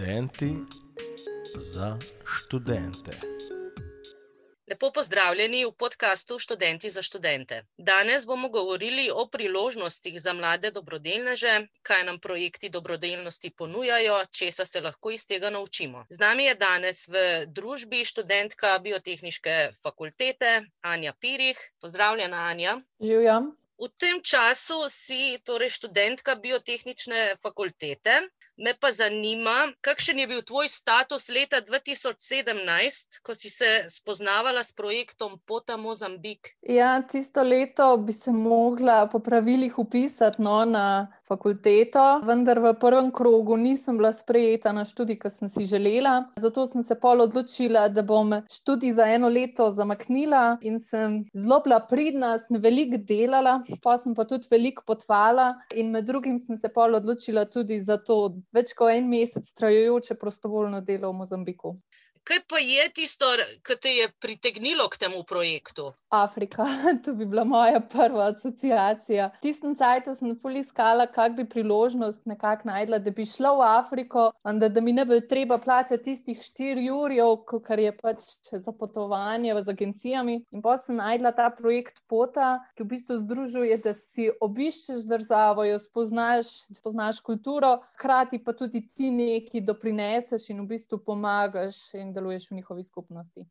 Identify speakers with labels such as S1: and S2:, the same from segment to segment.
S1: Študenti za študente.
S2: Lepo pozdravljeni v podkastu Študenti za študente. Danes bomo govorili o priložnostih za mlade dobrodelneže, kaj nam projekti dobrodelnosti ponujajo, česa se lahko iz tega naučimo. Z nami je danes v družbi študentka biotehniške fakultete Anja Pirih. Pozdravljena, Anja.
S3: Živjam.
S2: V tem času si torej študentka biotehnične fakultete. Me pa zanima, kakšen je bil tvoj status leta 2017, ko si se spoznavala s projektom Pota Mozambik?
S3: Ja, tisto leto bi se mogla po pravilih upisati no, na fakulteto, vendar v prvem krogu nisem bila sprejeta na študij, ki sem si želela. Zato sem se pol odločila, da bom študij za eno leto zamaknila in sem zelo bila pridna, sem veliko delala, pa sem pa tudi veliko potvala in med drugim sem se pol odločila tudi za to več kot en mesec trajajoče prostovoljno delo v Mozambiku.
S2: Kaj pa je tisto, kar te je pritegnilo k temu projektu?
S3: Afrika, to bi bila moja prva asociacija. Tistem času sem ful iskala, kak bi priložnost nekako najdla, da bi šla v Afriko, da, da mi ne bi treba plačati tistih 4 jurjev, kar je pač za potovanje z agencijami. In pa sem najdla ta projekt Pota, ki v bistvu združuje, da si obiščeš državo, jo spoznaš, spoznaš kulturo, hkrati pa tudi ti nekaj doprineseš in v bistvu pomagaš in deluješ v njihovi skupnosti.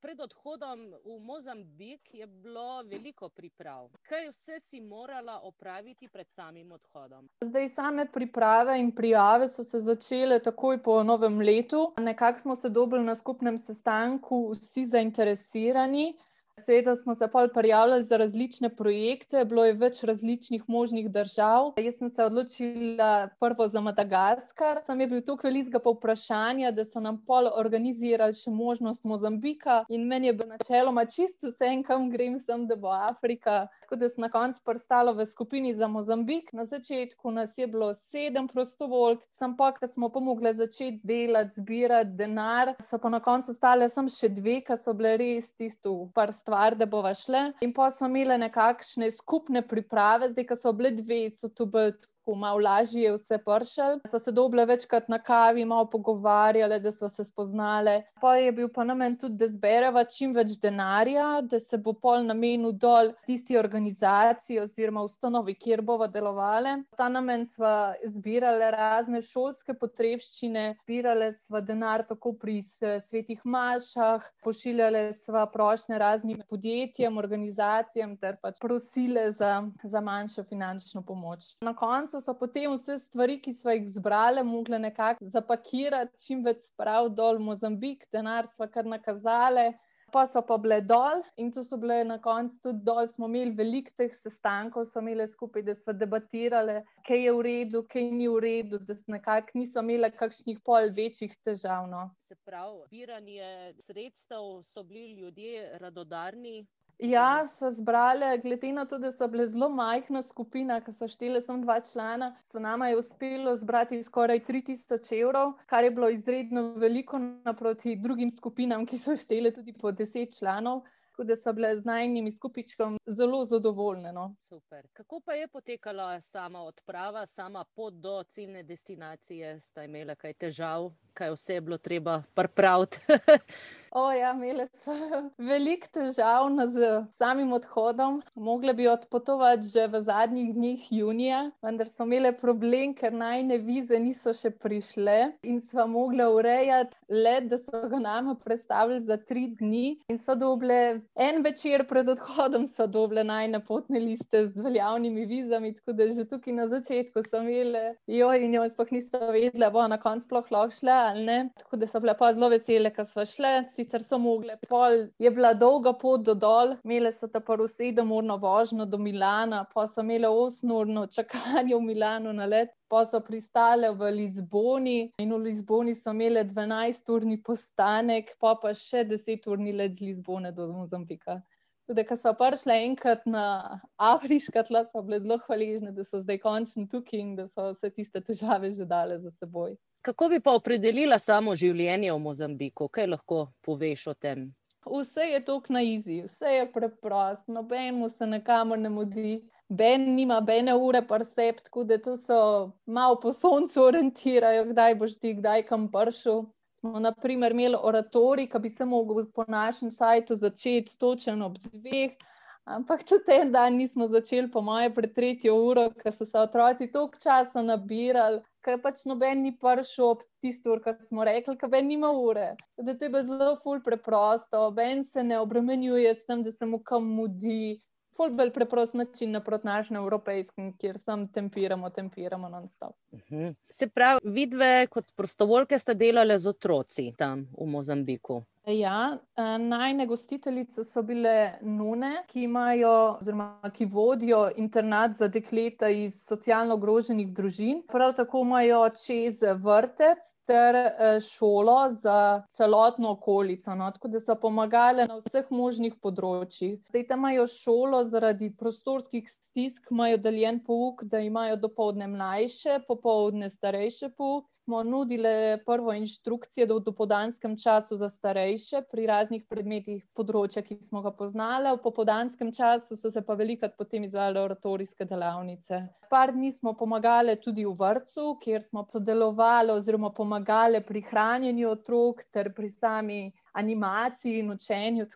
S2: Pred odhodom v Mozambik je bilo veliko priprav. Kaj vse si morala opraviti pred samim odhodom?
S3: Zdaj, same priprave in prijave so se začele takoj po novem letu. Nekako smo se dobili na skupnem sestanku, vsi zainteresirani. Seveda smo se pol prijavljali za različne projekte, bilo je več različnih možnih držav. Jaz sem se odločila prvo za Madagaskar. Tam je bil tukaj velikega povprašanja, da so nam pol organizirali še možnost Mozambika in meni je bilo načeloma čisto vse, kam grem, sem, da bo Afrika. Tako da sem na koncu prstala v skupini za Mozambik. Na začetku nas je bilo sedem prostovoljk, sem pa, ko smo pomogli začeti delati, zbirati denar, so pa na koncu ostale sem še dve, ki so bile res tisto prst stvar, da bova šle. In pa smo imeli nekakšne skupne priprave, zdaj, ko so bile dve, so tu bili tako malo lažje vse pršali. So se doble večkrat na kavi, malo pogovarjali, da so se spoznali. Pa je bil pa namen tudi, da zbereva čim več denarja, da se bo pol namenil dol tisti organizaciji oziroma ustanovi, kjer bova delovali. Ta namen sva zbirali razne šolske potrebščine, zbirali sva denar tako pri svetih mašah, pošiljali sva prošnje raznim podjetjem, organizacijam ter pač prosile za, za manjšo finančno pomoč. Na koncu so potem vse stvari, ki smo jih zbrali, mogli nekako zapakirati, čim več sprav dol v Mozambik, denar smo kar nakazali. Pa so pa bile dol, in tu so bile na koncu tudi dol. Smo imeli veliko teh sestankov, smo imeli skupaj, da smo debatirali, kaj je v redu, kaj ni v redu, da nekako niso imeli kakšnih pol večjih težav. No.
S2: Se pravi, zbiranje sredstev so bili ljudje radodarni,
S3: Ja, so zbrali, glede na to, da so bile zelo majhna skupina, ki so štele samo dva člana, so nama je uspelo zbrati skoraj 3000 evrov, kar je bilo izredno veliko naproti drugim skupinam, ki so štele tudi po 10 članov. Tako da so bile z najmenjimi skupičkom zelo zadovoljne. No.
S2: Super. Kako pa je potekala sama odprava, sama pot do ciljne destinacije? Ste imeli kaj težav, kaj vse je bilo treba pripraviti?
S3: O, ja, imeli so veliko težav z samim odhodom. Mogli bi odpotovati že v zadnjih dneh junija, vendar so imeli problem, ker najne vize niso še prišle in smo mogli urejati let, da so ga nama predstavili za tri dni. In so dobile en večer pred odhodom, so dobile najne potne liste z veljavnimi vizami, tako da že tukaj na začetku so imeli, jo in jo sploh niso vedeli, bo na koncu sploh lahko šle ali ne. Tako da so bile pa zelo vesele, ker so šle sicer so mogle. Pol je bila dolga pot do dol, imele so ta prvo sedemurno vožnjo do Milana, pa so imele osmurno čakanje v Milanu na let. Pa so pristale v Lizboni in v Lizboni so imele 12-urni postanek, pa pa še 10-urni let z Lizbone do Mozambika. Tudi, ko so prišle enkrat na afriška tla, so bile zelo hvaležne, da so zdaj končno tukaj in da so vse tiste težave že dale za seboj.
S2: Kako bi pa opredelila samo življenje v Mozambiku? Kaj lahko poveš o tem?
S3: Vse je tako na izi, vse je preprosto, nobenemu se nekamor ne mudi. Ben nima bene ure par sep, tako da to so malo po soncu orientirajo, kdaj boš ti, kdaj kam pršel. Smo naprimer imeli oratori, ki bi se mogel po našem sajtu začeti točen ob dveh, ampak tudi en dan nismo začeli, po moje, pred tretjo uro, ker so se otroci toliko časa nabirali, ker pač noben ni prišel ob tisti ur, ki smo rekli, ker ben nima ure. Da to je bilo zelo ful preprosto, ben se ne obremenjuje s tem, da se mu kam mudi. Ful bolj preprost način naproti našim evropejskim, kjer sem tempiramo, tempiramo non-stop.
S2: Uh mhm. -huh. Se pravi, vidve kot prostovoljke ste delali z otroci tam v Mozambiku.
S3: Ja, eh, najne gostiteljice so bile nune, ki imajo, oziroma ki vodijo internat za dekleta iz socialno ogroženih družin. Prav tako imajo čez vrtec ter eh, šolo za celotno okolico, no? tako da so pomagali na vseh možnih področjih. Zdaj tam imajo šolo zaradi prostorskih stisk, imajo deljen pouk, da imajo dopoledne mlajše, popoldne starejše pouk smo nudili prvo inštrukcijo v dopodanskem času za starejše pri raznih predmetih področja, ki smo ga poznali. V popodanskem času so se pa velikrat potem izvajale oratorijske delavnice. Par dni smo pomagali tudi v vrtu, kjer smo sodelovali oziroma pomagali pri hranjenju otrok ter pri sami animaciji in učenju.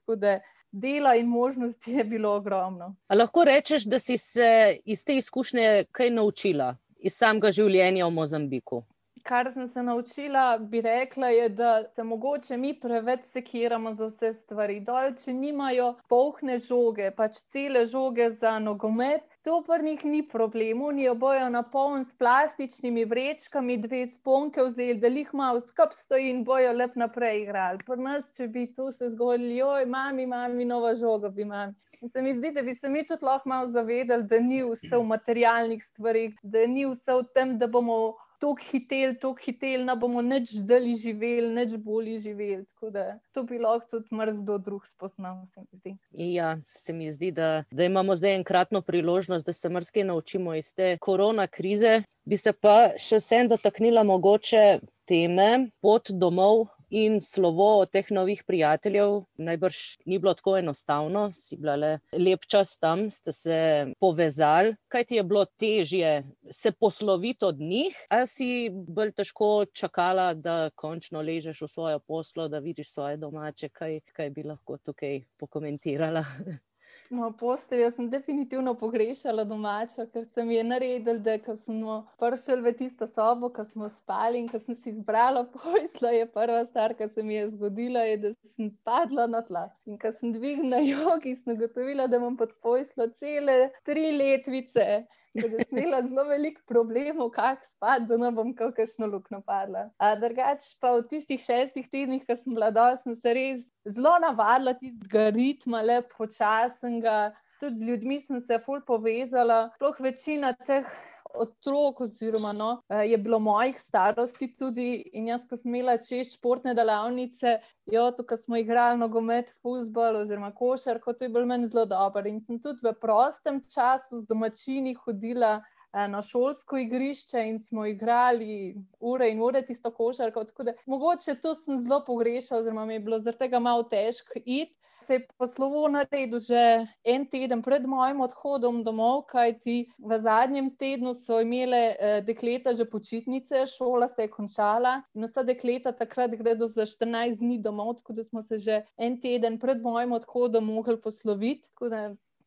S3: Dela in možnosti je bilo ogromno.
S2: A lahko rečeš, da si se iz te izkušnje kaj naučila, iz samega življenja v Mozambiku?
S3: Kar sem se naučila, bi rekla, je, da se mogoče mi preveč sekiramo za vse stvari. Doj, če nimajo polhne žoge, pač cele žoge za nogomet, to pa njih ni problem. Oni jo bojo na poln s plastičnimi vrečkami, dve sponke vzeli, da jih malo skup stoji in bojo lep naprej igrali. Pri nas, če bi to se zgodilo, joj, mami, mami, nova žoga bi imeli. Se mi zdi, da bi se mi tudi lahko malo zavedali, da ni vse v materialnih stvarih, da ni vse v tem, da bomo tako hiteli, tako hiteli, da bomo neč zdali živeli, neč bolje živeli. Tako da to bi lahko tudi mrzdo drug spoznal, se mi zdi.
S2: Ja, se mi zdi, da, da imamo zdaj enkratno priložnost, da se mrzke naučimo iz te korona krize. Bi se pa še vsem dotaknila mogoče teme pot domov in slovo teh novih prijateljev. Najbrž ni bilo tako enostavno, si bila le lep čas tam, ste se povezali. Kaj ti je bilo težje se posloviti od njih, ali si bolj težko čakala, da končno ležeš v svojo poslo, da vidiš svoje domače, kaj, kaj bi lahko tukaj pokomentirala?
S3: No, posteljo sem definitivno pogrešala domačo, ker sem je naredila, da ko smo prišli v tisto sobo, ko smo spali in ko sem si izbrala pojsla, je prva stvar, ki se mi je zgodila, je, da sem padla na tla. In ko sem dvignila jogi, sem gotovila, da imam pod pojslo cele tri letvice da sem imela zelo veliko problemov, kako spati, da ne bom kakšno luknjo padla. Drugač pa v tistih šestih tednih, ko sem bila dol, sem se res zelo navadila tistega ritma, le počasnega. Tudi z ljudmi sem se ful povezala, sploh večina teh otrok, oziroma no, eh, je bilo mojih starosti tudi. In jaz, ko sem imela čez športne delavnice, jo, tukaj smo igrali nogomet, futbol oziroma košarko, to je bilo meni zelo dobro. In sem tudi v prostem času z domačini hodila. Eh, na šolsko igrišče in smo igrali ure in ure tisto košarko. Mogoče to sem zelo pogrešala, oziroma mi je bilo zaradi tega malo težko iti se je poslovo naredil že en teden pred mojim odhodom domov, kajti v zadnjem tednu so imele eh, dekleta že počitnice, šola se je končala in vsa dekleta takrat gredo za 14 dni domov, tako da smo se že en teden pred mojim odhodom mogli posloviti.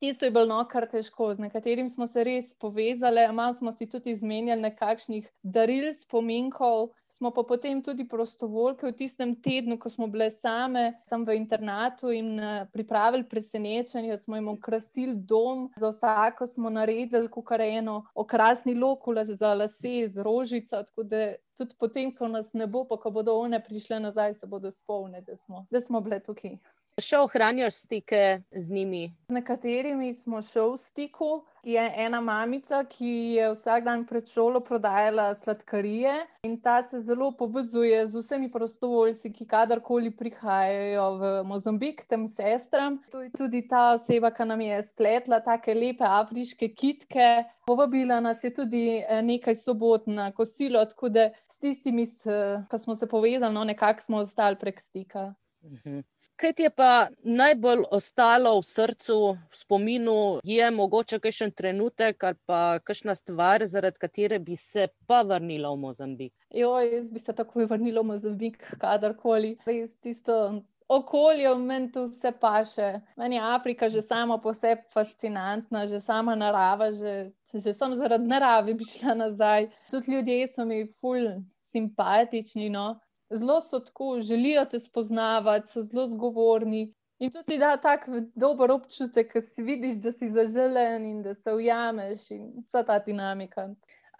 S3: Tisto je bilo no, kar težko, z nekaterim smo se res povezali, malo smo si tudi izmenjali nekakšnih daril, spominkov. Smo pa potem tudi prostovoljke v tistem tednu, ko smo bile same tam v internatu in eh, pripravili presenečenje, smo jim okrasili dom, za vsako smo naredili kar eno okrasni lokul za lase z rožico. Tako da tudi potem, ko nas ne bo, pa ko bodo one prišle nazaj, se bodo spomnili, da, da smo bile tukaj.
S2: Še ohranjaš stike z njimi?
S3: Z nekaterimi smo še v stiku. Je ena mamica, ki je vsak dan pred šolo prodajala sladkarije in ta se zelo povezuje z vsemi prostovoljci, ki kadarkoli prihajajo v Mozambik, tem sestram. To je tudi ta oseba, ki nam je spletla take lepe afriške kitke. Povabila nas je tudi eh, nekaj sobot na kosilo, tako da s tistimi, ki smo se povezali, no, nekako smo ostali prek stika.
S2: Mhm. Kaj ti je pa najbolj ostalo v srcu, v spominu, je mogoče kakšen trenutek ali pa kakšna stvar, zaradi katere bi se pa vrnila v Mozambik?
S3: Jo, jaz bi se takoj vrnila v Mozambik, kadarkoli. Res tisto okolje, meni tu vse paše. Meni je Afrika že sama po sebi fascinantna, že sama narava, že, že sem zaradi narave bi šla nazaj. Tudi ljudje so mi ful simpatični. No? Zelo so tako, želijo te spoznavati, so zelo zgovorni. In tudi da tako dober občutek, ki si vidiš, da si zaželen in da se ujameš in vsa ta dinamika.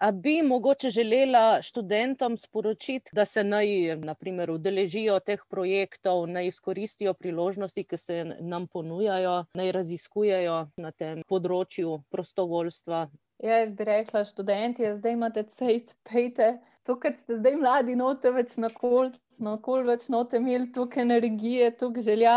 S2: A bi mogoče želela študentom sporočiti, da se naj, naprimer, udeležijo teh projektov, naj izkoristijo priložnosti, ki se nam ponujajo, naj raziskujejo na tem področju prostovoljstva?
S3: Ja, jaz bi rekla, študenti, zdaj imate cajt, pejte. To, kar ste zdaj mladi, note več na kol, na kol več note imeli, tukaj energije, tukaj želja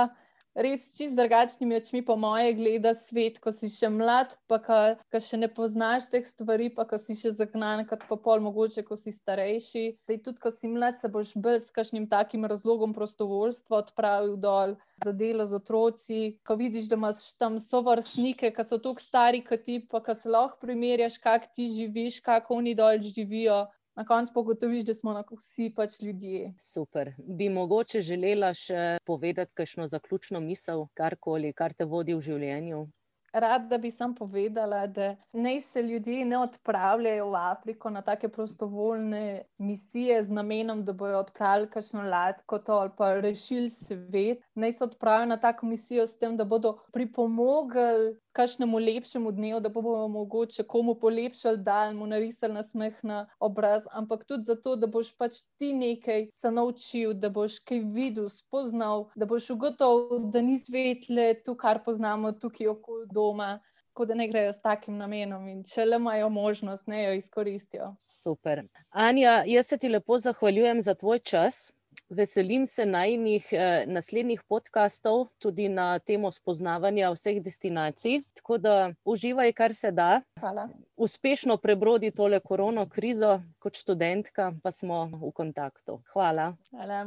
S3: res čist drugačnimi očmi, po moje, gleda svet, ko si še mlad, pa ko še ne poznaš teh stvari, pa ko si še zagnan, kot pa pol mogoče, ko si starejši. Zdaj, tudi ko si mlad, se boš brez kakšnim takim razlogom prostovoljstva odpravil dol. Za delo z otroci, ko vidiš, da imaš tam sovrstnike, ki so tako stari kot ti, pa ko se lahko primerjaš, kako ti živiš, kako oni dol živijo, na koncu pa gotoviš, da smo vsi pač ljudje.
S2: Super. Bi mogoče želela še povedati kakšno zaključno misel, karkoli, kar te vodi v življenju?
S3: Rada bi sam povedala, da naj se ljudje ne odpravljajo v Afriko na take prostovoljne misije z namenom, da bojo odpravili kakšno ladko ali pa rešili svet. Naj se odpravijo na tako misijo s tem, da bodo pripomogli kakšnemu lepšemu dnevu, da bomo mogoče komu polepšali dan, mu narisali nasmeh na obraz, ampak tudi zato, da boš pač ti nekaj se naučil, da boš kaj videl, spoznal, da boš ugotovil, da ni svet le to, kar poznamo tukaj okoli doma. Da ne grejo s takim namenom, in če le imajo možnost, ne jo izkoristijo.
S2: Super. Anja, jaz se ti lepo zahvaljujem za tvoj čas. Veselim se najnih eh, naslednjih podkastov, tudi na temo spoznavanja vseh destinacij. Tako da uživaj, kar se da.
S3: Hvala.
S2: Uspešno prebrodi tole korona krizo, kot študentka, pa smo v kontaktu. Hvala.
S3: Hvala.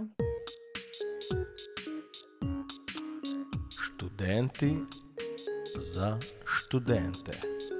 S1: Študenti za študente.